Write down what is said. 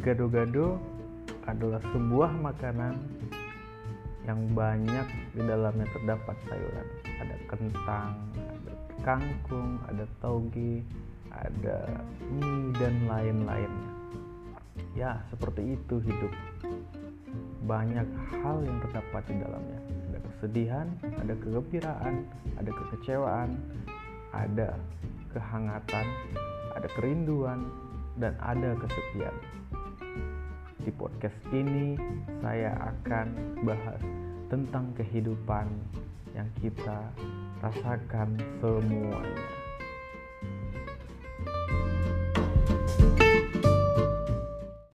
Gado-gado adalah sebuah makanan yang banyak di dalamnya terdapat sayuran. Ada kentang, ada kangkung, ada toge, ada mie dan lain-lainnya. Ya, seperti itu hidup. Banyak hal yang terdapat di dalamnya. Ada kesedihan, ada kegembiraan, ada kekecewaan, ada kehangatan, ada kerinduan, dan ada kesepian. Di podcast ini, saya akan bahas tentang kehidupan yang kita rasakan semuanya.